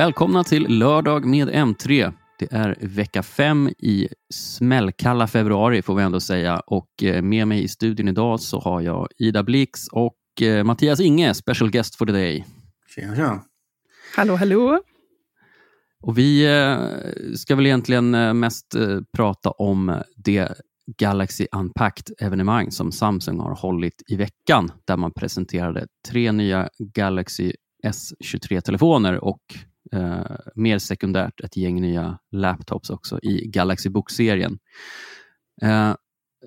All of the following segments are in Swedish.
Välkomna till lördag med M3. Det är vecka fem i smällkalla februari får vi ändå säga och eh, med mig i studion idag så har jag Ida Blix och eh, Mattias Inge, special guest for the day. Tjena, tjena. Hallå, hallå. Och vi eh, ska väl egentligen mest prata om det Galaxy Unpacked-evenemang som Samsung har hållit i veckan, där man presenterade tre nya Galaxy S23-telefoner och eh, mer sekundärt ett gäng nya laptops också i Galaxy Book-serien. Eh,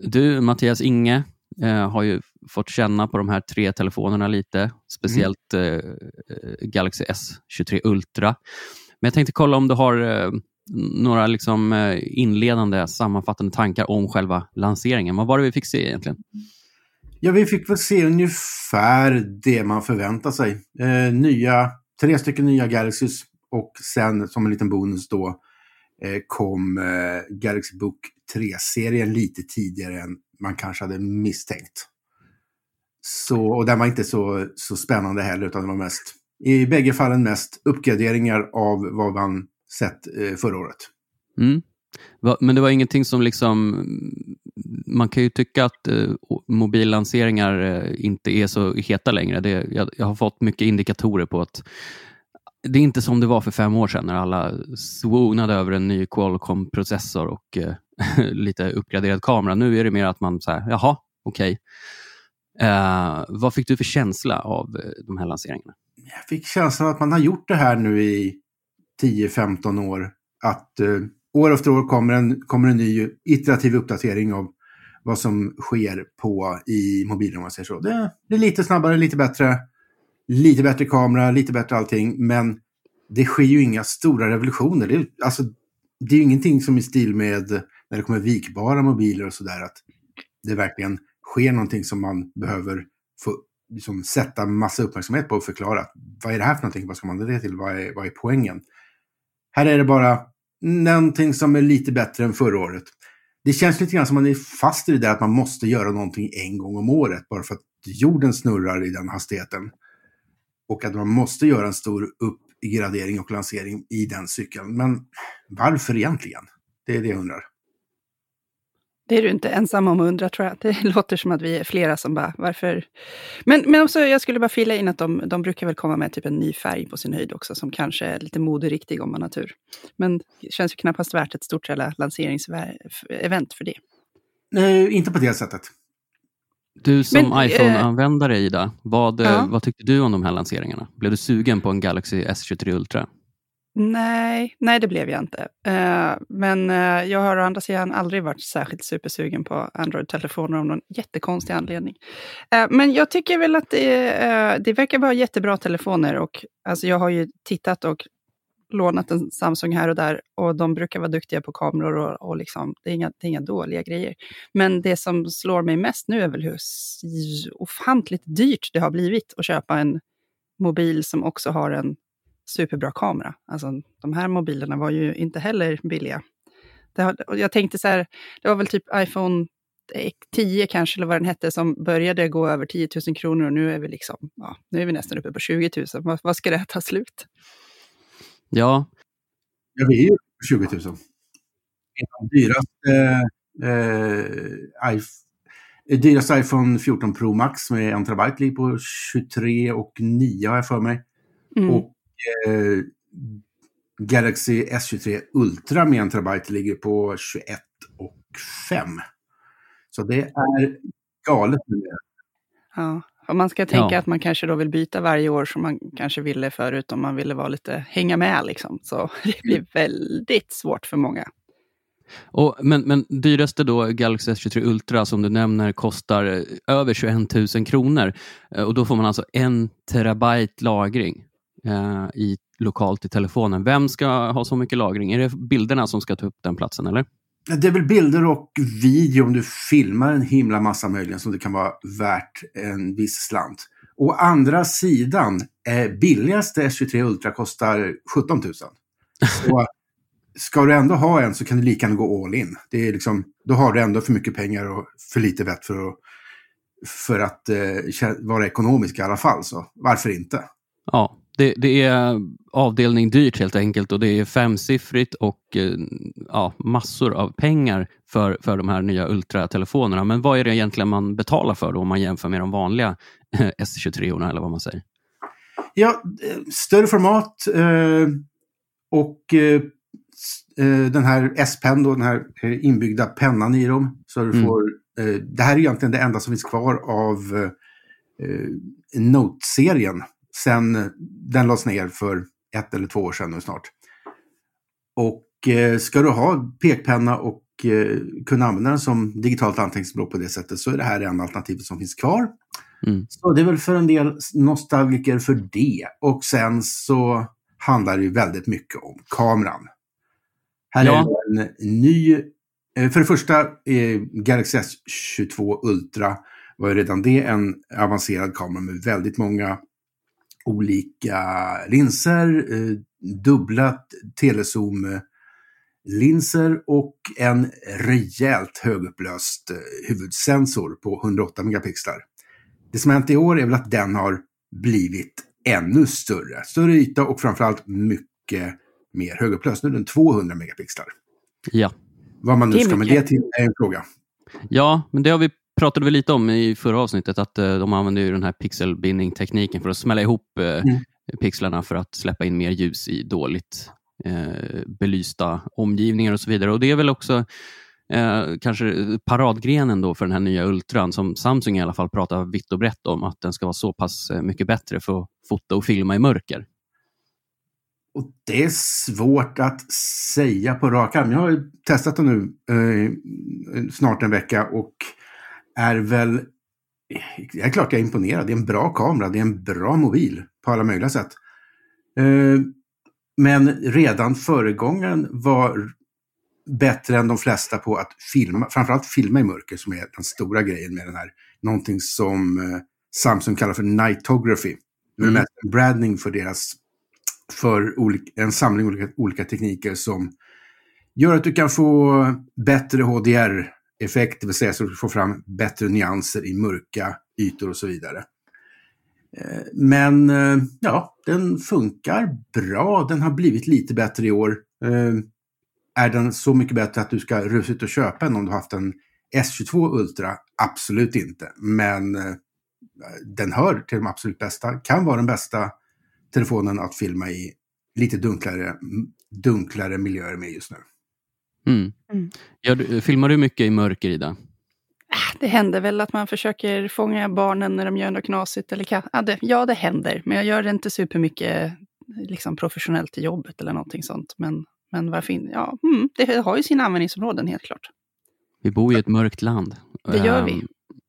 du, Mattias Inge, eh, har ju fått känna på de här tre telefonerna lite, speciellt mm. Galaxy S23 Ultra. Men jag tänkte kolla om du har eh, några liksom, eh, inledande sammanfattande tankar om själva lanseringen. Vad var det vi fick se egentligen? Ja, vi fick väl se ungefär det man förväntar sig. Eh, nya, tre stycken nya Galaxys och sen som en liten bonus då eh, kom eh, Galaxy Book 3-serien lite tidigare än man kanske hade misstänkt. Så, och den var inte så, så spännande heller utan det var mest, i bägge fallen mest uppgraderingar av vad man sett eh, förra året. Mm. Men det var ingenting som liksom... Man kan ju tycka att eh, mobillanseringar eh, inte är så heta längre. Det, jag, jag, har fått mycket indikatorer på att det är inte som det var för fem år sedan när alla swoonade över en ny Qualcomm-processor och eh, lite uppgraderad kamera. Nu är det mer att man säger, jaha, okej. Okay. Eh, vad fick du för känsla av eh, de här lanseringarna? Jag fick känslan att man har gjort det här nu i 10-15 år. Att eh, år efter år kommer en, kommer en ny iterativ uppdatering av vad som sker på i mobilen. Om man säger så. Det, blir lite snabbare, lite bättre lite bättre kamera, lite bättre allting. Men det sker ju inga stora revolutioner. Det är, alltså, det är ju ingenting som i stil med när det kommer vikbara mobiler och sådär. Att det verkligen sker någonting som man behöver få liksom, sätta massa uppmärksamhet på och förklara. Vad är det här för någonting? Vad ska man det till? Vad är, vad är poängen? Här är det bara någonting som är lite bättre än förra året. Det känns lite grann som man är fast i det där att man måste göra någonting en gång om året bara för att jorden snurrar i den hastigheten och att man måste göra en stor uppgradering och lansering i den cykeln. Men varför egentligen? Det är det jag undrar. Det är du inte ensam om att undra tror jag. Det låter som att vi är flera som bara, varför? Men, men också, jag skulle bara fylla in att de, de brukar väl komma med typ en ny färg på sin höjd också, som kanske är lite moderiktig om man har tur. Men det känns ju knappast värt ett stort lanseringsevent för det. Nej, inte på det sättet. Du som eh, iPhone-användare, Ida, vad, eh, ja. vad tyckte du om de här lanseringarna? Blev du sugen på en Galaxy S23 Ultra? Nej, nej det blev jag inte. Uh, men jag har å andra sidan aldrig varit särskilt supersugen på Android-telefoner av någon jättekonstig anledning. Uh, men jag tycker väl att det, det verkar vara jättebra telefoner och alltså jag har ju tittat och lånat en Samsung här och där och de brukar vara duktiga på kameror och, och liksom, det, är inga, det är inga dåliga grejer. Men det som slår mig mest nu är väl hur ofantligt dyrt det har blivit att köpa en mobil som också har en superbra kamera. Alltså, de här mobilerna var ju inte heller billiga. Har, jag tänkte så här, det var väl typ iPhone 10 kanske, eller vad den hette, som började gå över 10 000 kronor och nu är vi, liksom, ja, nu är vi nästan uppe på 20 000. Vad, ska det ta slut? Ja. Ja, vi är ju 20 000. Dyraste, eh, eh, dyraste iPhone 14 Pro Max med 1 TB ligger på 23 och 9 har jag för mig. Mm. Och eh, Galaxy S23 Ultra med 1 TB ligger på 21 och 5. Så det är galet. Ja. Om man ska tänka ja. att man kanske då vill byta varje år som man kanske ville förut om man ville vara lite, hänga med liksom. Så det blir väldigt svårt för många. Och, men, men dyraste då, Galaxy S23 Ultra som du nämner, kostar eh, över 21 000 kronor. Eh, och då får man alltså en terabyte lagring eh, i, lokalt i telefonen. Vem ska ha så mycket lagring? Är det bilderna som ska ta upp den platsen eller? Det är väl bilder och video om du filmar en himla massa möjligen som det kan vara värt en viss slant. Å andra sidan, eh, billigaste S23 Ultra kostar 17 000. Så ska du ändå ha en så kan du lika gärna gå all in. Det är liksom, då har du ändå för mycket pengar och för lite vett för att, för att eh, vara ekonomisk i alla fall. Så varför inte? Ja, det, det, är avdelning dyrt helt enkelt och det är femsiffrigt och eh, ja, massor av pengar för, för de här nya ultratelefonerna. Men vad är det egentligen man betalar för då om man jämför med de vanliga S23 eller vad man säger? Ja, större format eh, och eh, eh den här S-pen, den här eh, inbyggda pennan i dem. Så du mm. får, eh, det här är egentligen det enda som finns kvar av Note-serien sen den lades ner för ett eller två år sedan nu snart. Och eh, ska du ha pekpenna och eh, kunna använda den som digitalt anteckningsblock på det sättet så är det här det enda alternativet som finns kvar. Mm. Så det är väl för en del nostalgiker för det. Och sen så handlar det ju väldigt mycket om kameran. Här ja. är en ny, eh, för det första eh, Galaxy S22 Ultra var ju redan det en avancerad kamera med väldigt många olika linser, eh, dubbla telezoom-linser och en rejält högupplöst eh, huvudsensor på 108 megapixlar. Det som hänt i år är väl att den har blivit ännu större. Större yta och framförallt mycket mer högupplöst. Nu är den 200 megapixlar. Ja. Vad man nu ska med det till är en fråga. Ja, men det har vi pratade vi lite om i förra avsnittet, att eh, de använder ju den här pixelbindning-tekniken för att smälla ihop eh, mm. pixlarna för att släppa in mer ljus i dåligt eh, belysta omgivningar och så vidare. Och Det är väl också eh, kanske paradgrenen då för den här nya Ultran som Samsung i alla fall pratar vitt och brett om, att den ska vara så pass eh, mycket bättre för att fota och filma i mörker. Och Det är svårt att säga på rak arm. Jag har testat den nu eh, snart en vecka och är väl... Det är klart jag är imponerad. Det är en bra kamera, det är en bra mobil på alla möjliga sätt. Eh, men redan föregångaren var bättre än de flesta på att filma, framförallt filma i mörker som är den stora grejen med den här. Någonting som eh, Samsung kallar för nightography. Det är mm. en branding för deras, för olika, en samling olika, olika tekniker som gör att du kan få bättre HDR effekt, det vill säga så att du får fram bättre nyanser i mörka ytor och så vidare. Eh, men eh, ja, den funkar bra. Den har blivit lite bättre i år. Eh, är den så mycket bättre att du ska rusa ut och köpa den om du har haft en S22 Ultra? Absolut inte. Men den hör till de absolut bästa. Kan vara den bästa telefonen att filma i lite dunklare, dunklare miljöer med just nu. Mm. Mm. Ja, filmar du mycket i mörker, Ida? Ah, det händer väl att man försöker fånga barnen när de gör något knasigt. Eller ja, det, ja, det händer. Men jag gör det inte supermycket liksom, professionellt i jobbet eller någonting sånt. Men, men varför in, ja, mm, det har ju sina användningsområden helt klart. Vi bor i ett mörkt land. Det gör vi. Um,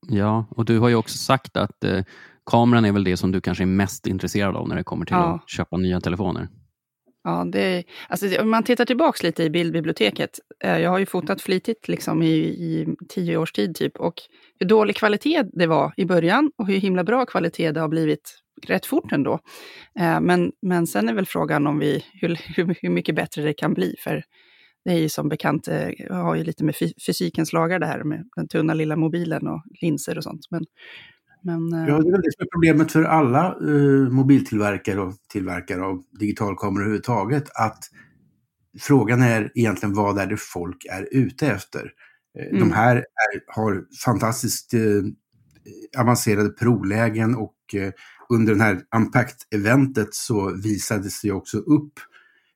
ja, och du har ju också sagt att uh, kameran är väl det som du kanske är mest intresserad av när det kommer till ja. att köpa nya telefoner. Ja, det, alltså, om man tittar tillbaka lite i bildbiblioteket, eh, jag har ju fotat flitigt liksom i, i tio års tid typ, och hur dålig kvalitet det var i början och hur himla bra kvalitet det har blivit rätt fort ändå. Eh, men, men sen är väl frågan om vi, hur, hur, mycket bättre det kan bli, för det är ju som bekant, eh, har ju lite med fysikens lagar det här med den tunna lilla mobilen och linser och sånt. Men men, eh, ja, det är väl det som är problemet för alla eh, mobiltillverkare och tillverkare av digitalkameror överhuvudtaget. Att frågan är egentligen vad är det folk är ute efter. Eh, mm. De här är, har fantastiskt eh, avancerade provlägen och eh, under det här Unpacked-eventet så visades det också upp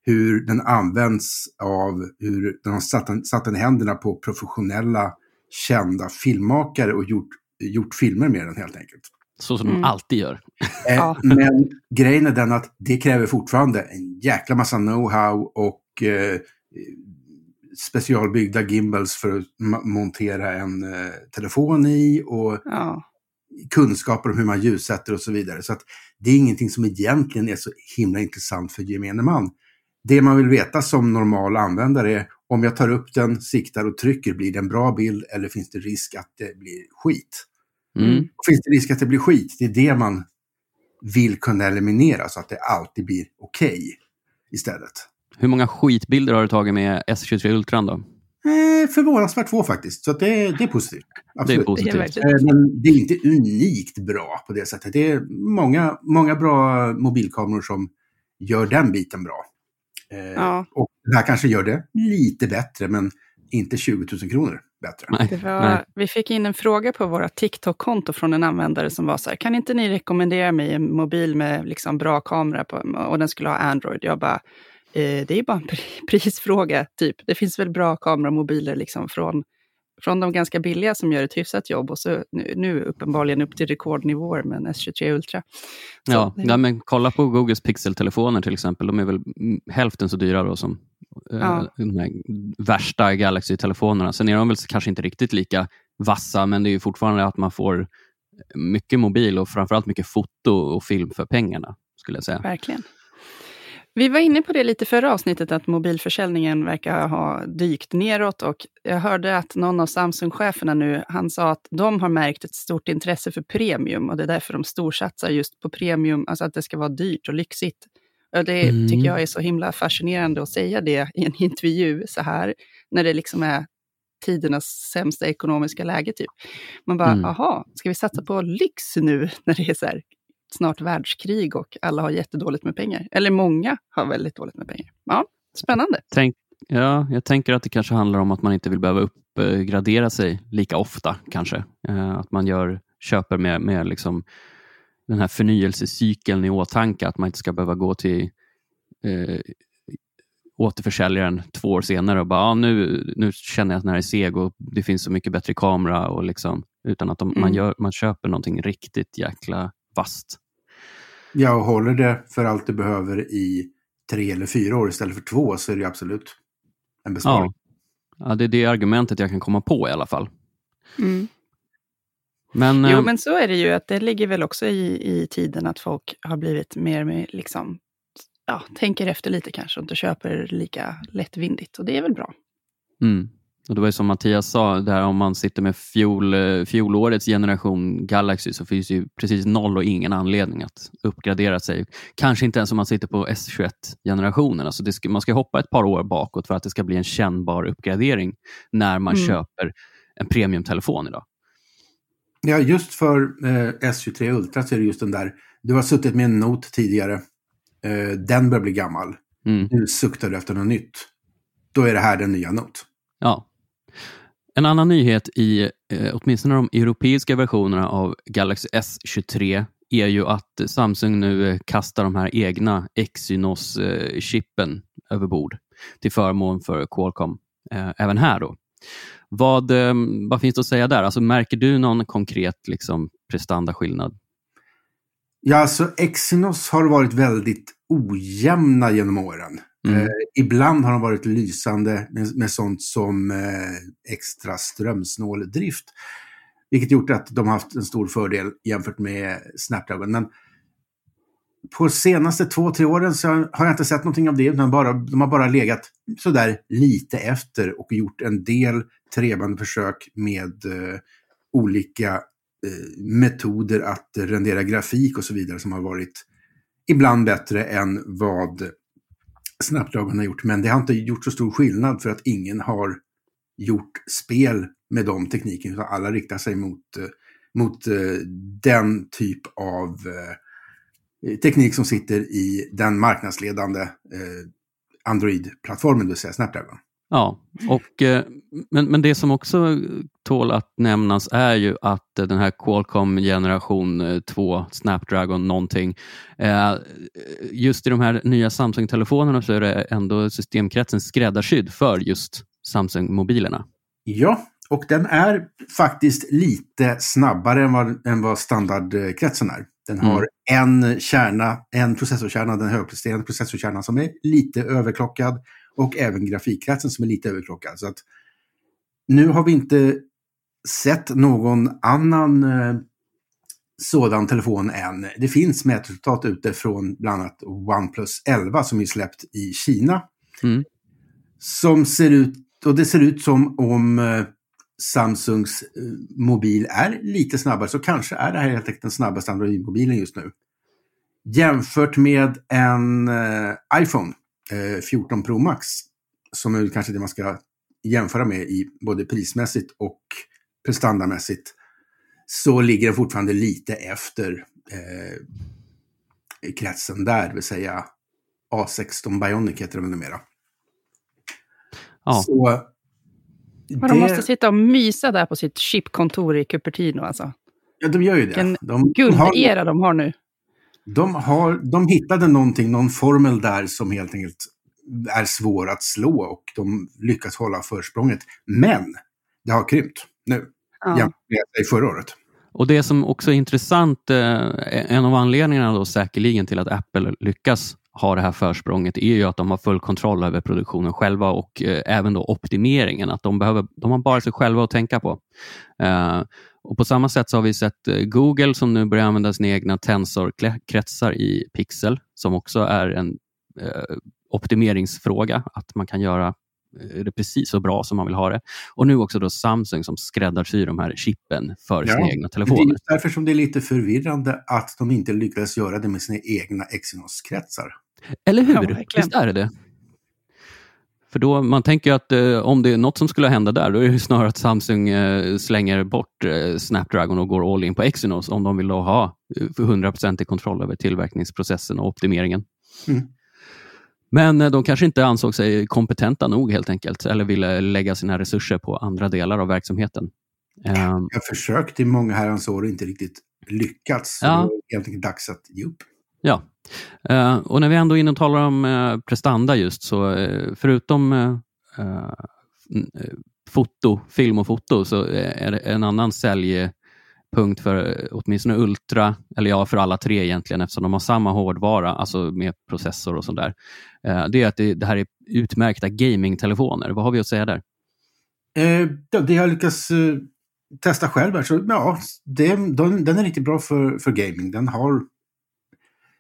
hur den används av, hur den har satt, satt den i händerna på professionella kända filmmakare och gjort gjort filmer med den helt enkelt. Så som mm. de alltid gör. Eh, men grejen är den att det kräver fortfarande en jäkla massa know-how och eh, specialbyggda gimbals för att montera en eh, telefon i och ja. kunskaper om hur man ljussätter och så vidare. Så att det är ingenting som egentligen är så himla intressant för gemene man. Det man vill veta som normal användare är om jag tar upp den, siktar och trycker, blir det en bra bild eller finns det risk att det blir skit? Mm. Finns det risk att det blir skit? Det är det man vill kunna eliminera så att det alltid blir okej okay istället. Hur många skitbilder har du tagit med S23 Ultran då? Eh, förvånansvärt få faktiskt, så det, det är positivt. Absolut. positivt. Det är verkligen- Eh, Men det är inte unikt bra på det sättet. Det är många, många bra mobilkameror som gör den biten bra. Eh, Ja. Och det här kanske gör det lite bättre, men inte 20 000 kronor bättre. Nej, Det var, nej. vi fick in en fråga på våra TikTok-konto från en användare som var så här, kan inte ni rekommendera mig en mobil med liksom bra kamera på, och den skulle ha Android? Jag bara, eh, det är bara en pri- prisfråga, typ. Det finns väl bra kameramobiler liksom från, från de ganska billiga som gör ett hyfsat jobb och så nu, nu uppenbarligen upp till rekordnivåer med en S23 Ultra. Så Ja, det- ja, men kolla på Googles Pixel-telefoner till exempel. De är väl hälften så dyra då som eh, Ja. de här värsta Galaxy-telefonerna. Sen är de väl kanske inte riktigt lika vassa, men det är ju fortfarande att man får mycket mobil och framförallt mycket foto och film för pengarna, skulle jag säga. Verkligen. Vi var inne på det lite förra avsnittet, att mobilförsäljningen verkar ha dykt neråt och jag hörde att någon av Samsung-cheferna nu, han sa att de har märkt ett stort intresse för premium och det är därför de storsatsar just på premium, alltså att det ska vara dyrt och lyxigt. Och det Mm. tycker jag är så himla fascinerande att säga det i en intervju så här, när det liksom är tidernas sämsta ekonomiska läge typ. Man bara, Mm. aha, ska vi satsa på lyx nu när det är så här snart världskrig och alla har jättedåligt med pengar. Eller många har väldigt dåligt med pengar. Ja, spännande. Tänk, ja, jag tänker att det kanske handlar om att man inte vill behöva uppgradera sig lika ofta kanske. Eh, att man gör, köper med, med liksom den här förnyelsecykeln i åtanke, att man inte ska behöva gå till eh, återförsäljaren två år senare och bara, ah, nu, nu känner jag att den här är seg och det finns så mycket bättre kamera. Och liksom, utan att de, man, Mm. gör, man köper någonting riktigt jäkla vasst. Ja, och håller det för allt du behöver i tre eller fyra år istället för två så är det ju absolut en besparing. Ja. ja, det är det argumentet jag kan komma på i alla fall. Mm. Men, Jo, eh, men så är det ju, att det ligger väl också i, i tiden att folk har blivit mer med, liksom, ja, tänker efter lite kanske och inte köper lika lättvindigt. Och det är väl bra. Mm. Och det var ju som Mattias sa, där om man sitter med fjol, eh, fjolårets generation Galaxy så finns det ju precis noll och ingen anledning att uppgradera sig. Kanske inte ens om man sitter på S21-generationen. Alltså det ska, man ska hoppa ett par år bakåt för att det ska bli en kännbar uppgradering när man Mm. köper en premiumtelefon idag. Ja, just för eh, S23 Ultra så är det just den där, du har suttit med en Note tidigare, eh, den börjar bli gammal, Mm. nu suktar du efter något nytt. Då är det här den nya Note. Ja. En annan nyhet i eh, åtminstone de europeiska versionerna av Galaxy S23 är ju att Samsung nu eh, kastar de här egna Exynos-chippen eh, över bord till förmån för Qualcomm eh, även här. Då. Vad, eh, vad finns det att säga där? Alltså, märker du någon konkret liksom, prestandaskillnad? Ja, alltså Exynos har varit väldigt ojämna genom åren. Mm. Eh, ibland har de varit lysande med, med sånt som eh, extra strömsnål drift. Vilket gjort att de har haft en stor fördel jämfört med Snapdragon. Men på senaste två, tre åren så har jag inte sett någonting av det. Utan bara, de har bara legat sådär lite efter och gjort en del trevande försök med eh, olika eh, metoder att rendera grafik och så vidare som har varit ibland bättre än vad Snapdragon har gjort. Men det har inte gjort så stor skillnad för att ingen har gjort spel med de teknikerna. Utan alla riktar sig mot, eh, mot eh, den typ av eh, teknik som sitter i den marknadsledande Android-plattformen, det vill säga Snapdragon. Ja, och, eh, men, men det som också tål att nämnas är ju att eh, den här Qualcomm generation 2 Snapdragon någonting, eh, just i de här nya Samsung-telefonerna så är det ändå systemkretsen skräddarsydd för just Samsung-mobilerna. Ja, och den är faktiskt lite snabbare än vad, än vad standardkretsen är. Den har en kärna, en processorkärna, den högpresterande processorkärnan som är lite överklockad och även grafikkretsen som är lite överklockad. Så att nu har vi inte sett någon annan eh, sådan telefon än. Det finns mätresultat ute från bland annat OnePlus 11 som är släppt i Kina. Mm. Som ser ut, och det ser ut som om eh, Samsungs eh, mobil är lite snabbare, så kanske är det här helt enkelt den snabbaste Android-mobilen just nu. Jämfört med en eh, iPhone 14 Pro Max, som är kanske det man ska jämföra med i både prismässigt och prestandamässigt så ligger den fortfarande lite efter eh, kretsen där, det vill säga A16 Bionic heter det numera. Ja. Så Men de måste sitta och mysa där på sitt chipkontor i Cupertino alltså. Ja, de gör ju det. Vilken De, de, har, Guldera de har nu. De, har, de hittade någonting, någon formel där som helt enkelt är svår att slå och de lyckas hålla försprånget. Men det har krympt nu Ja. jämfört med förra året. Och det som också är intressant, eh, en av anledningarna då säkerligen till att Apple lyckas ha det här försprånget är ju att de har full kontroll över produktionen själva och eh, även då optimeringen. Att de, behöver, de har bara sig själva att tänka på. Eh, och På samma sätt så har vi sett eh, Google som nu börjar använda sina egna Tensor-kretsar i Pixel som också är en eh, optimeringsfråga. Att man kan göra eh, det precis så bra som man vill ha det. Och nu också då Samsung som skräddarsyr de här chippen för Ja, sina egna Men Det är telefoner. därför som det är lite förvirrande att de inte lyckades göra det med sina egna Exynos-kretsar. Eller hur? Ja, verkligen. Visst är det det? För då, man tänker att eh, om det är något som skulle hända där, då är det snarare att Samsung eh, slänger bort eh, Snapdragon och går all in på Exynos om de vill ha eh, för 100% i kontroll över tillverkningsprocessen och optimeringen. Mm. Men eh, de kanske inte ansåg sig kompetenta nog helt enkelt, eller ville lägga sina resurser på andra delar av verksamheten. Ehm, Jag har försökt i många herrans år och inte riktigt lyckats. Ja. det är helt enkelt dags att ge upp. Ja, Eh, och när vi ändå är inne och talar om eh, prestanda just så eh, förutom eh, eh foto, film och foto så eh, är det en annan säljpunkt för eh, åtminstone Ultra, eller ja för alla tre egentligen eftersom de har samma hårdvara, alltså med processor och sånt där. Eh, det är att det, det här är utmärkta gamingtelefoner. Vad har vi att säga där? Eh, ja, det jag lyckats eh, testa själv här, så ja, det, den, den är riktigt bra för, för gaming. Den har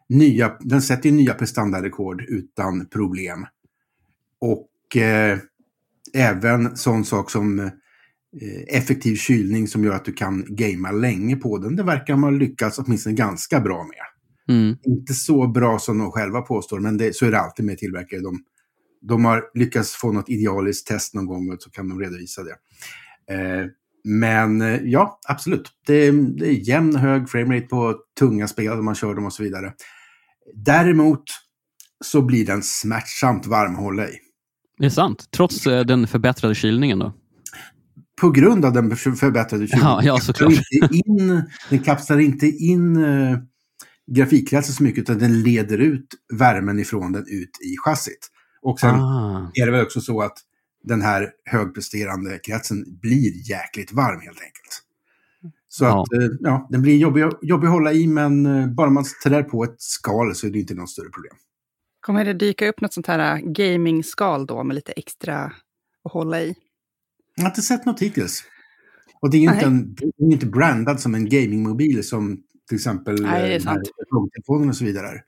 nya, den sätter ju nya prestandarekord utan problem. Och eh, även sån sak som eh, effektiv kylning som gör att du kan gamea länge på den. Det verkar de ha lyckats åtminstone ganska bra med. Mm. Inte så bra som de själva påstår, men det, så är det alltid med tillverkare. De, de har lyckats få något idealiskt test någon gång och så kan de redovisa det. Eh, men eh, ja, absolut. Det, det är jämn hög framerate på tunga spel om man kör dem och så vidare. Däremot så blir den smärtsamt varm att hålla i. Det är sant, trots eh, den förbättrade kylningen. då. På grund av den för- förbättrade kylningen. Ja, ja, såklart. Inte in, den kapslar inte in eh, grafikkretsen så mycket utan den leder ut värmen ifrån den ut i chassit. Och sen Ah. är det väl också så att den här högpresterande kretsen blir jäkligt varm helt enkelt. Så Ja. att, eh, ja, den blir jobbig, jobbig att hålla i men eh, bara man trär på ett skal så är det inte något större problem. Kommer det dyka upp något sånt här äh, gaming-skal då med lite extra att hålla i? Jag har inte sett något hittills. Och det är ju inte, en, det är inte brandad som en gamingmobil som till exempel Nej, eh, telefonen och så vidare.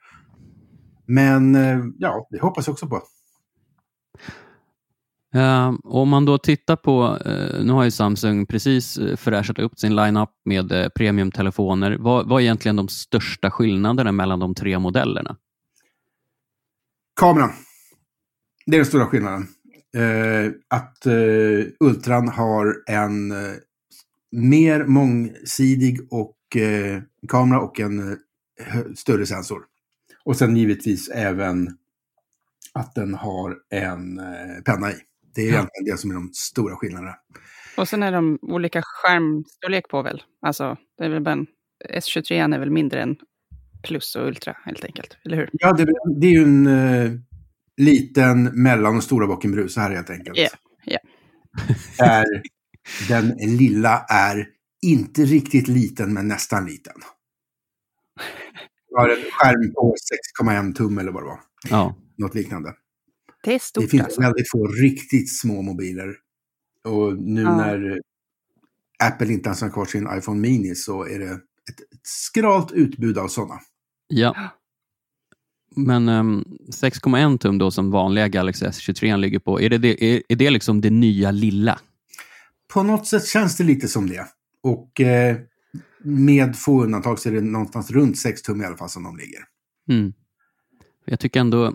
Men eh, ja, det hoppas jag också på. Ehm, om man då tittar på, eh, nu har ju Samsung precis eh, fräschat upp sin line-up med eh, premiumtelefoner. Vad, vad är egentligen de största skillnaderna mellan de tre modellerna? Kameran. Det är den stora skillnaden. Att Ultran har en mer mångsidig och, kamera och en större sensor. Och sen givetvis även att den har en penna i. Det är Ja. egentligen det som är de stora skillnaderna. Och sen är de olika skärmstorlek på väl? Alltså, det är väl bara en, S23 är väl mindre än Plus och Ultra helt enkelt, eller hur? Ja, det, det är ju en eh, liten mellan och stora bocken brus här helt enkelt. Ja, ja. Där den lilla är inte riktigt liten, men nästan liten. Jag har en skärm på 6,1 tum eller vad det var. Ja, Något liknande. Det är stort det finns alltså. väldigt få riktigt små mobiler. Och nu Ja. när Apple inte ens har kvar sin iPhone Mini så är det ett, ett skralt utbud av sådana. ja. Men ehm, 6,1 tum då som vanliga Galaxy S23 ligger på, är det, det, är, är det liksom det nya lilla? På något sätt känns det lite som det. Och eh, med få undantag så är det någonstans runt 6 tum i alla fall som de ligger. Mm. Jag tycker ändå,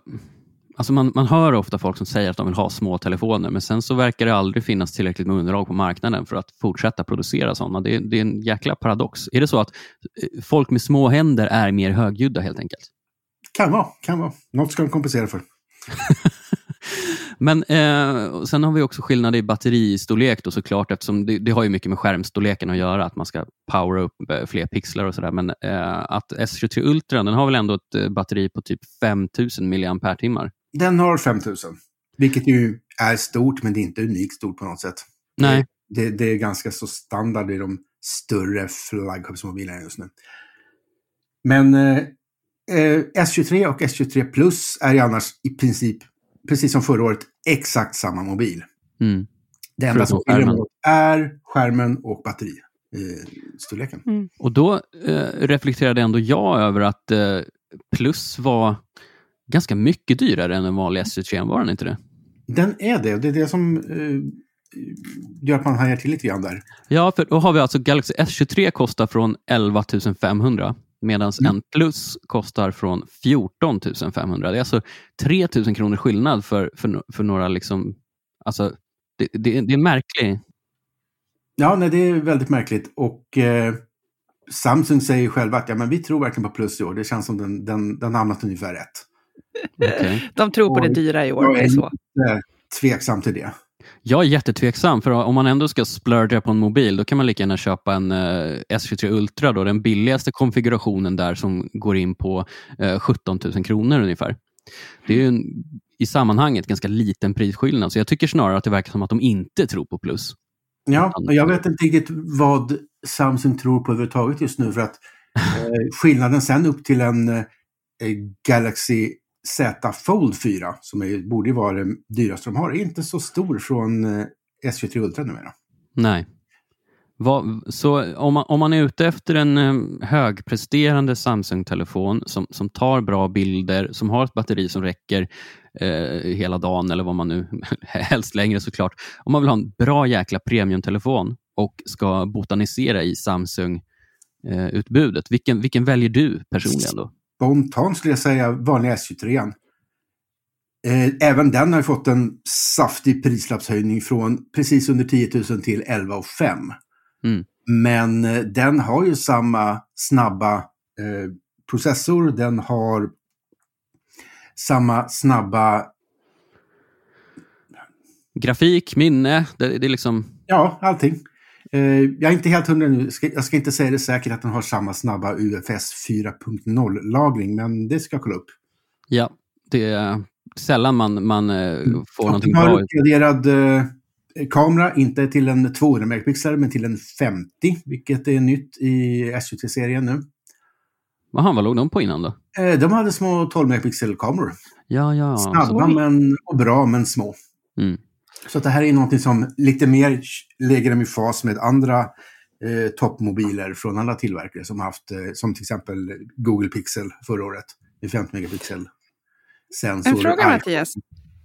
Alltså man, man hör ofta folk som säger att de vill ha små telefoner, men sen så verkar det aldrig finnas tillräckligt med underlag på marknaden för att fortsätta producera sådana. Det, det är en jäkla paradox. Är det så att eh, folk med små händer är mer högljudda helt enkelt? Kan vara, kan vara. Något ska de kompensera för. Men eh, sen har vi också skillnad i batteristorlek då såklart eftersom det, det, har ju mycket med skärmstorleken att göra, att man ska powera upp eh, fler pixlar och sådär. Men eh, att S23 Ultra, den har väl ändå ett eh, batteri på typ 5000 mAh? Den har 5000, vilket ju är stort, men det är inte unikt stort på något sätt. Nej. Det, det är ganska så standard i de större flaggskeppsmobilerna just nu. Men eh, eh S23 och S23 Plus är ju annars i princip precis som förra året, exakt samma mobil. Mm. Det enda som skiljer är skärmen och batteristorleken. Eh, mm. Och då eh, reflekterade ändå jag över att eh, Plus var ganska mycket dyrare än en vanlig S23, var den inte det? Den är det, det är det som eh, gör att man hajar till lite grann där. Ja, för då har vi alltså Galaxy S23 kostar från 11 500 medan mm. en plus kostar från 14 500. Det är alltså 3 000 kronor skillnad för, för, för några... Liksom, alltså, det, det, det är märkligt. Ja, nej, det är väldigt märkligt. Och eh, Samsung säger själva att ja, men vi tror verkligen på plus i år. Det känns som den, den, den hamnat ungefär rätt. Okay. De tror på det dyra i år. Jag är så. tveksam till det. Jag är jättetveksam, för om man ändå ska splurga på en mobil, då kan man lika gärna köpa en uh, S23 Ultra, då, den billigaste konfigurationen där som går in på uh, 17 000 kronor ungefär. Det är en, i sammanhanget ganska liten prisskillnad, så jag tycker snarare att det verkar som att de inte tror på plus. Ja, och jag vet inte riktigt vad Samsung tror på överhuvudtaget just nu, för att eh, skillnaden sen upp till en eh, Galaxy Z Fold 4, som är, borde vara det dyraste de har, är inte så stor från eh, S23 Ultra numera. Nej. Vad, så om man, om man är ute efter en eh, högpresterande Samsung-telefon som, som tar bra bilder, som har ett batteri som räcker eh, hela dagen eller vad man nu, helst längre såklart. Om man vill ha en bra jäkla premiumtelefon och ska botanisera i Samsung-utbudet, eh, vilken, vilken väljer du personligen då? Spontant skulle jag säga vanliga S23. Eh, även den har fått en saftig prislappshöjning från precis under 10 000 till 11 5. Mm. Men eh, den har ju samma snabba eh, processor, den har samma snabba... Grafik, minne, det, det är liksom... Ja, allting. Eh, jag är inte helt hundra nu. Jag ska inte säga det säkert att den har samma snabba UFS 4.0-lagring, men det ska jag kolla upp. Ja, det är sällan man, man eh, får någonting bra. Den har uppgraderad eh, kamera, inte till en 200 megapixlar, men till en 50, vilket är nytt i S23-serien nu. Aha, vad låg de på innan då? de hade små 12 megapixel-kameror. Ja, ja. Snabba men, och bra, men små. Mm. Så det här är någonting som lite mer lägger dem i fas med andra eh, toppmobiler från andra tillverkare som haft, eh, som till exempel Google Pixel förra året med 50 megapixel sensor. En fråga Mattias.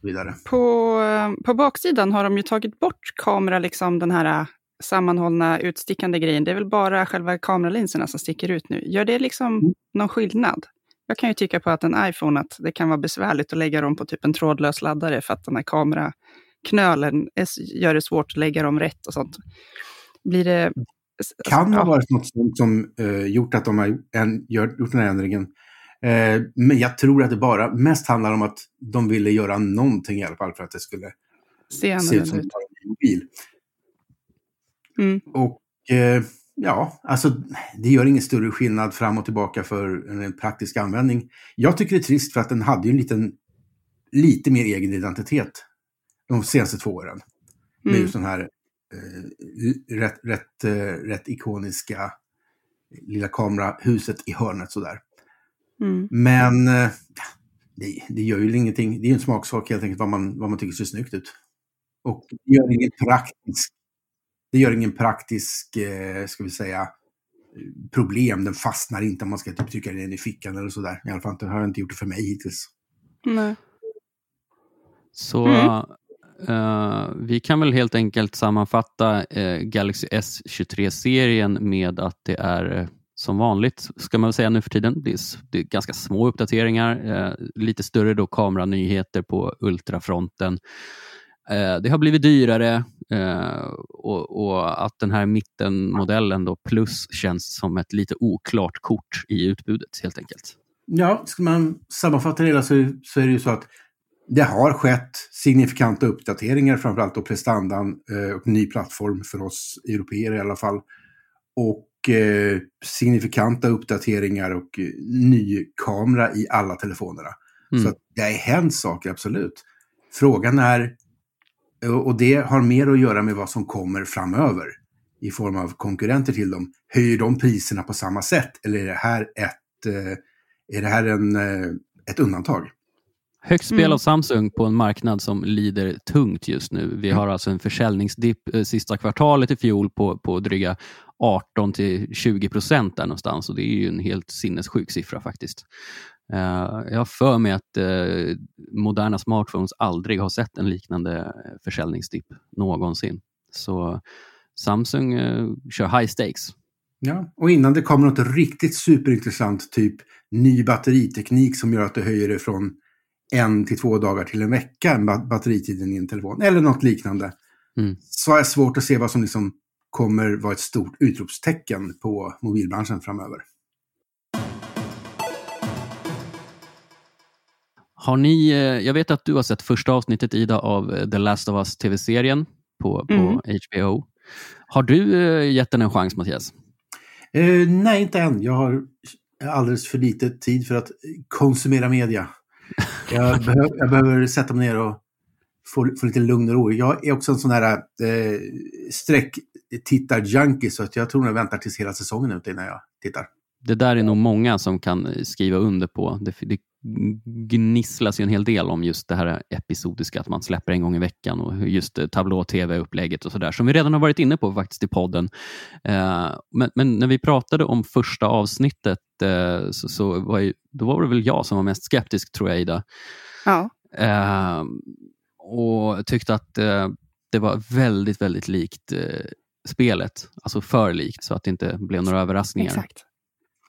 Vidare. På, eh, på baksidan har de ju tagit bort kamera, liksom den här eh, sammanhållna utstickande grejen. Det är väl bara själva kameralinserna som sticker ut nu. Gör det liksom mm. någon skillnad? Jag kan ju tycka på att en iPhone, att det kan vara besvärligt att lägga dem på typ en trådlös laddare för att den här kamera knölen gör det svårt att lägga dem rätt och sånt. Blir det... Kan ha varit något sånt som uh, gjort att de har en, gjort den här ändringen. Uh, men jag tror att det bara mest handlar om att de ville göra någonting i alla fall för att det skulle se, se ut som en mobil. Mm. Och uh, ja, alltså det gör ingen större skillnad fram och tillbaka för en praktisk användning. Jag tycker det är trist för att den hade ju en liten, lite mer egen identitet de senaste två åren. Med mm. just den här eh, rätt, rätt, eh, rätt ikoniska lilla kamerahuset i hörnet sådär. Mm. Men eh, det, det, gör ju ingenting. Det är en smaksak helt enkelt vad man, vad man tycker ser snyggt ut. Och det gör ingen praktisk, det gör ingen praktisk, eh, ska vi säga, problem. Den fastnar inte om man ska typ trycka den i fickan eller sådär. I alla fall har jag inte gjort det för mig hittills. Nej. Så mm. Uh, vi kan väl helt enkelt sammanfatta uh, Galaxy S23-serien med att det är uh, som vanligt, ska man säga nu för tiden. Det är, det är ganska små uppdateringar, lite större då kameranyheter på ultrafronten. Det har blivit dyrare och, och, att den här mittenmodellen då plus känns som ett lite oklart kort i utbudet helt enkelt. Ja, ska man sammanfatta det hela så, så är det ju så att det har skett signifikanta uppdateringar, framförallt då prestandan eh, och ny plattform för oss europeer i alla fall. Och eh, signifikanta uppdateringar och eh, ny kamera i alla telefonerna. Mm. Så det har hänt saker, absolut. Frågan är, och det har mer att göra med vad som kommer framöver i form av konkurrenter till dem. Höjer de priserna på samma sätt eller är det här ett, är det här en, ett undantag? Högt spel mm. av Samsung på en marknad som lider tungt just nu. Vi har alltså en försäljningsdipp eh, sista kvartalet i fjol på, på dryga 18 till 20 procent där någonstans och det är ju en helt sinnessjuk siffra faktiskt. Uh, jag har för mig att uh, moderna smartphones aldrig har sett en liknande försäljningsdipp någonsin. Så Samsung uh, kör high stakes. Ja, och innan det kommer något riktigt superintressant, typ ny batteriteknik som gör att du höjer det från en till två dagar till en vecka, batteritiden i en telefon, eller något liknande. Mm. Så är det svårt att se vad som liksom kommer vara ett stort utropstecken på mobilbranschen framöver. Har ni, eh, jag vet att du har sett första avsnittet Ida av eh, The Last of Us tv-serien på, på mm. HBO. Har du eh, gett den en chans Mattias? Eh, nej, inte än. Jag har alldeles för lite tid för att konsumera media. Jag, behöver, jag behöver sätta mig ner och få, få lite lugn och ro. Jag är också en sån här eh, tittar junkie så att jag tror jag väntar tills hela säsongen är ute innan jag tittar. Det där är nog många som kan skriva under på. Det, det gnisslas ju en hel del om just det här episodiska, att man släpper en gång i veckan och just tablå-tv-upplägget och sådär, som vi redan har varit inne på faktiskt i podden. Eh, men, men, när vi pratade om första avsnittet så, så, var ju, då var det väl jag som var mest skeptisk, tror jag, Ida. Ja. Eh, och tyckte att det var väldigt, väldigt likt spelet, alltså för likt, så att det inte blev några överraskningar. Exakt.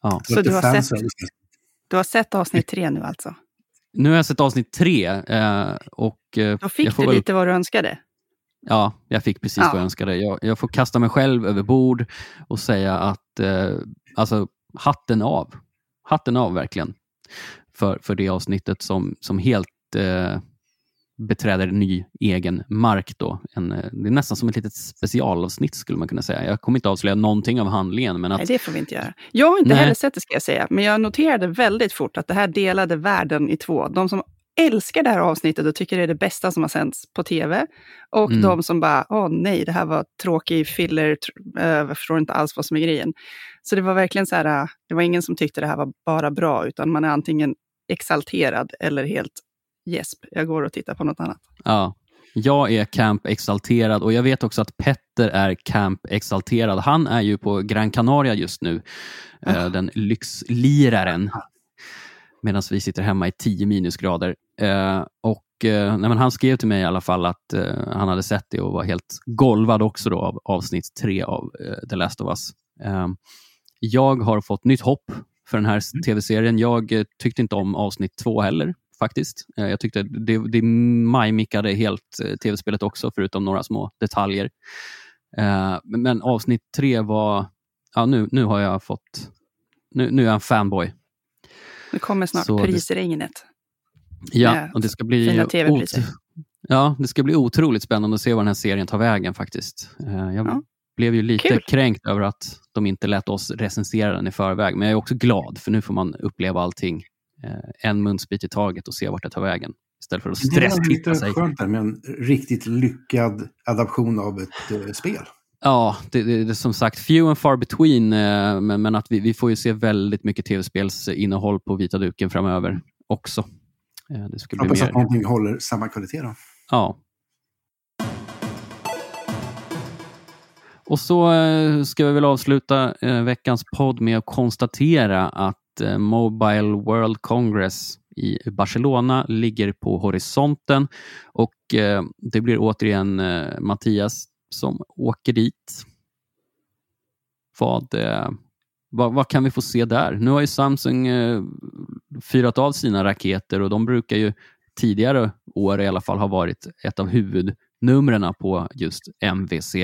Ja. Så du har, sett, du har sett avsnitt tre nu alltså? Nu har jag sett avsnitt tre. Eh, och, eh, Då fick du väl... lite vad du önskade? Ja, jag fick precis ja. vad jag önskade. Jag, jag, får kasta mig själv över bord och säga att eh, alltså, hatten av. Hatten av verkligen. För, för det avsnittet som, som helt eh, beträder ny egen mark. Då. En, eh, det är nästan som ett litet specialavsnitt skulle man kunna säga. Jag kommer inte avslöja någonting av handlingen. Men att... Nej, det får vi inte göra. Jag har inte Nej. heller sett det ska jag säga, men jag noterade väldigt fort att det här delade världen i två. De som älskar det här avsnittet och tycker det är det bästa som har sänts på tv. Och mm. de som bara, åh nej, det här var tråkig filler, jag förstår inte alls vad som är grejen. Så det var verkligen så här, eh, det var ingen som tyckte det här var bara bra, utan man är antingen exalterad eller helt gäsp, jag går och tittar på något annat. Ja, jag är camp exalterad och jag vet också att Petter är camp exalterad. Han är ju på Gran Canaria just nu, eh, den lyxliraren. Medan vi sitter hemma i 10 minusgrader. Eh, och eh, nej, han skrev till mig i alla fall att han hade sett det och var helt golvad också då av avsnitt tre av The Last of Us. Eh, jag har fått nytt hopp för den här mm. tv-serien. Jag tyckte inte om avsnitt två heller faktiskt. Eh, jag tyckte det, det majmickade helt eh, tv-spelet också, förutom några små detaljer. Eh, men avsnitt tre var... Ja, nu, nu har jag fått... Nu, nu är jag en fanboy. Det kommer snart Så prisregnet. Ja, och det ska bli... Ja, det ska bli otroligt spännande att se var den här serien tar vägen faktiskt. Jag ja. Blev ju lite Kul. kränkt över att de inte lät oss recensera den i förväg, men jag är också glad för nu får man uppleva allting Eh, en munsbit i taget och se vart det tar vägen. Istället för att stresstitta sig. Det är lite skönt med en riktigt lyckad adaption av ett eh, spel. Ja, det, det, det, som sagt few and far between, eh, men, men, att vi, vi får ju se väldigt mycket tv-spelsinnehåll på vita duken framöver också. Eh, det skulle Hoppas bli mer... att någonting håller samma kvalitet då. Ja. Och så eh, ska vi väl avsluta eh, veckans podd med att konstatera att eh, Mobile World Congress i Barcelona ligger på horisonten och det blir återigen Mattias som åker dit. Vad, vad, vad, kan vi få se där? Nu har ju Samsung fyrat av sina raketer och de brukar ju tidigare år i alla fall ha varit ett av huvud huvudnumren på just MVC.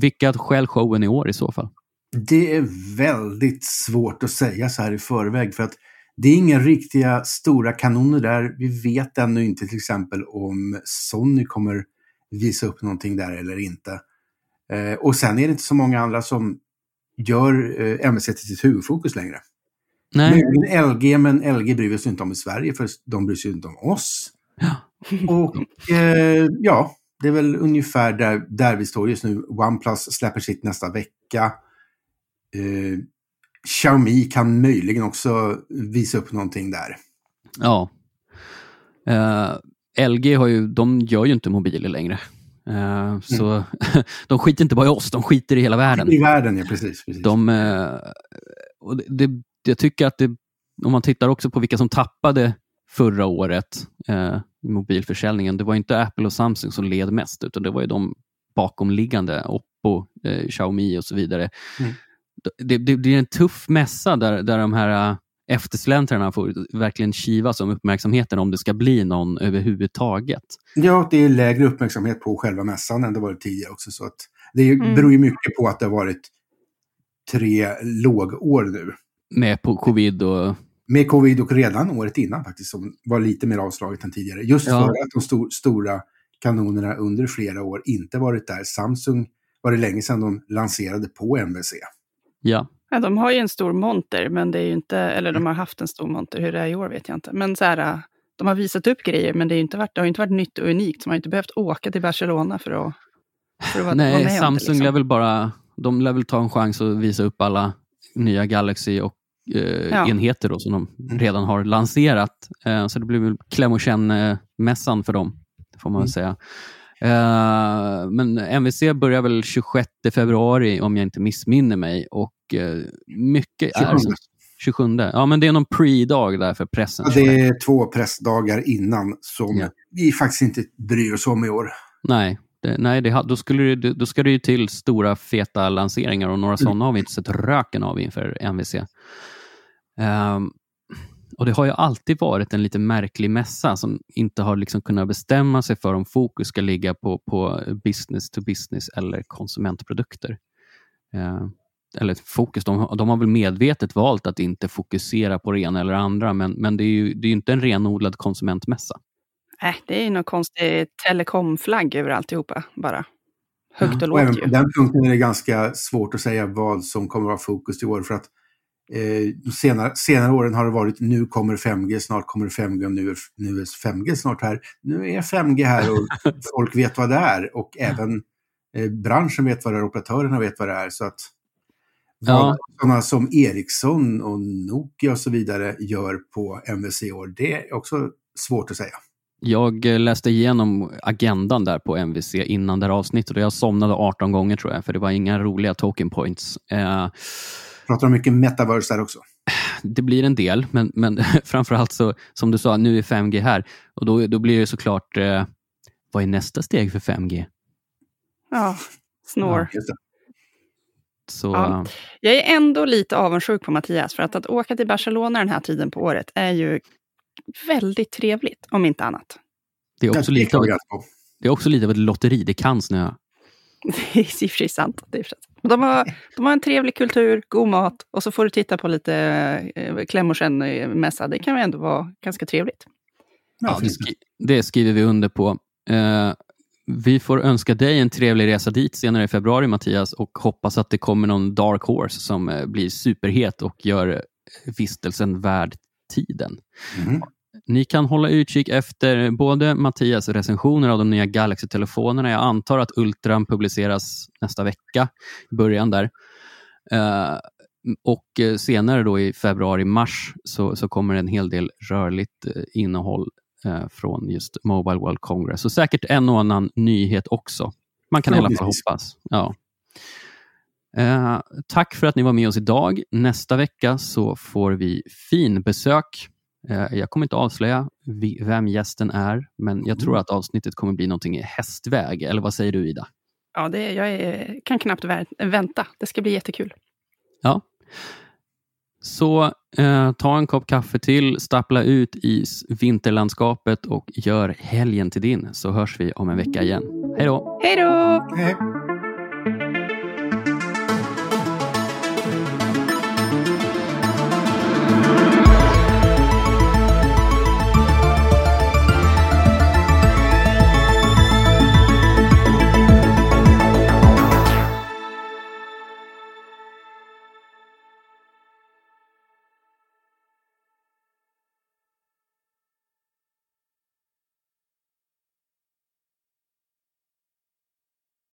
Vilka skäl showen i år i så fall? Det är väldigt svårt att säga så här i förväg för att det är inga riktiga stora kanoner där. Vi vet ännu inte till exempel om Sony kommer visa upp någonting där eller inte. Eh, och sen är det inte så många andra som gör eh, MSC till sitt huvudfokus längre. Nej. LG, men LG bryr sig inte om i Sverige för de bryr sig inte om oss. Och eh, ja, det är väl ungefär där, där vi står just nu. OnePlus släpper sitt nästa vecka. Eh, Xiaomi kan möjligen också visa upp någonting där. Ja. Eh, LG har ju, de gör ju inte mobiler längre. Uh, mm. Så de skiter inte bara i oss, de skiter i hela världen. I världen, ja precis. precis. De, uh, och det, det, jag tycker att det, om man tittar också på vilka som tappade förra året i mobilförsäljningen, det var inte Apple och Samsung som led mest, utan det var ju de bakomliggande, Oppo, Xiaomi och så vidare. Mm det, det, det är en tuff mässa där, där de här äh, eftersläntrarna får verkligen kivas om uppmärksamheten om det ska bli någon överhuvudtaget. Ja, det är lägre uppmärksamhet på själva mässan än det varit tidigare också. Så att det mm. beror ju mycket på att det har varit tre lågår nu. Med på covid och... Med covid och redan året innan faktiskt, som var lite mer avslaget än tidigare. Just ja. för att de stor, stora kanonerna under flera år inte varit där. Samsung var det länge sedan de lanserade på MVC. Ja. ja. De har ju en stor monter, men det är ju inte, eller de har haft en stor monter, hur det är i år vet jag inte. Men så här, de har visat upp grejer, men det, är inte varit, det har inte varit nytt och unikt. Så man har inte behövt åka till Barcelona för att, för att vara, Nej, vara med Samsung det, liksom. lär väl bara, de lär väl ta en chans att visa upp alla nya Galaxy och eh, ja. enheter då, som de redan har lanserat. Eh, så det blir väl kläm och känn-mässan för dem, får man mm. säga. Uh, men MVC börjar väl 26 februari om jag inte missminner mig och uh, mycket 27. är... 27. Ja, men det är någon pre-dag där för pressen. Ja, det är två pressdagar innan som ja. vi faktiskt inte bryr oss om i år. Nej, det, nej det, då, skulle det, då ska det ju till stora feta lanseringar och några mm. sådana har vi inte sett röken av inför MVC. Um, ehm, och Det har ju alltid varit en lite märklig mässa som inte har liksom kunnat bestämma sig för om fokus ska ligga på, på business to business eller konsumentprodukter. Eh, eller fokus, de, de, har väl medvetet valt att inte fokusera på det ena eller andra, men, men det är ju det är inte en renodlad konsumentmässa. Äh, det är någon konstig telekomflagg över alltihopa bara. Högt och ja. lågt ju. På den punkten är det ganska svårt att säga vad som kommer att vara fokus i år, för att Eh, senare, senare åren har det varit nu kommer 5G, snart kommer 5G och nu är, nu är 5G snart här. Nu är 5G här och folk vet vad det är och även eh, branschen vet vad det är, operatörerna vet vad det är. Så att ja. sådana som Ericsson och Nokia och så vidare gör på MVC år, det är också svårt att säga. Jag eh, läste igenom agendan där på MVC innan det här avsnittet och jag somnade 18 gånger tror jag, för det var inga roliga token points. Eh, Pratar de mycket metaverse där också? Det blir en del, men, men framförallt så, som du sa, nu är 5G här. Och då, då blir det såklart, eh, vad är nästa steg för 5G? Ja, snår. Ja, så, ja. Jag är ändå lite avundsjuk på Mattias, för att, att åka till Barcelona den här tiden på året är ju väldigt trevligt, om inte annat. Det är också, lite av, det är också lite av ett lotteri, det kan snöa. Det är i och för sig sant. Det är sant. De, har, de har en trevlig kultur, god mat och så får du titta på lite eh, känn-mässa. Det kan ju ändå vara ganska trevligt. Ja, det, skri det skriver vi under på. Eh, vi får önska dig en trevlig resa dit senare i februari, Mattias, och hoppas att det kommer någon dark horse som eh, blir superhet och gör vistelsen värd tiden. Mm. Ni kan hålla utkik efter både Mattias recensioner av de nya Galaxy-telefonerna. Jag antar att Ultran publiceras nästa vecka, i början där. Uh, och senare då i februari-mars så, så kommer en hel del rörligt uh, innehåll uh, från just Mobile World Congress. Och säkert en och annan nyhet också. Man kan i alla fall hoppas. Ja. Tack för att ni var med oss idag. Nästa vecka så får vi fin besök Eh, jag kommer inte avslöja vem gästen är, men jag tror mm. att avsnittet kommer bli någonting i hästväg. Eller vad säger du, Ida? Ja, det, jag är, kan knappt vänta. Det ska bli jättekul. Ja. Så eh, ta en kopp kaffe till, stappla ut i vinterlandskapet och gör helgen till din så hörs vi om en vecka igen. Hej då! Hej då!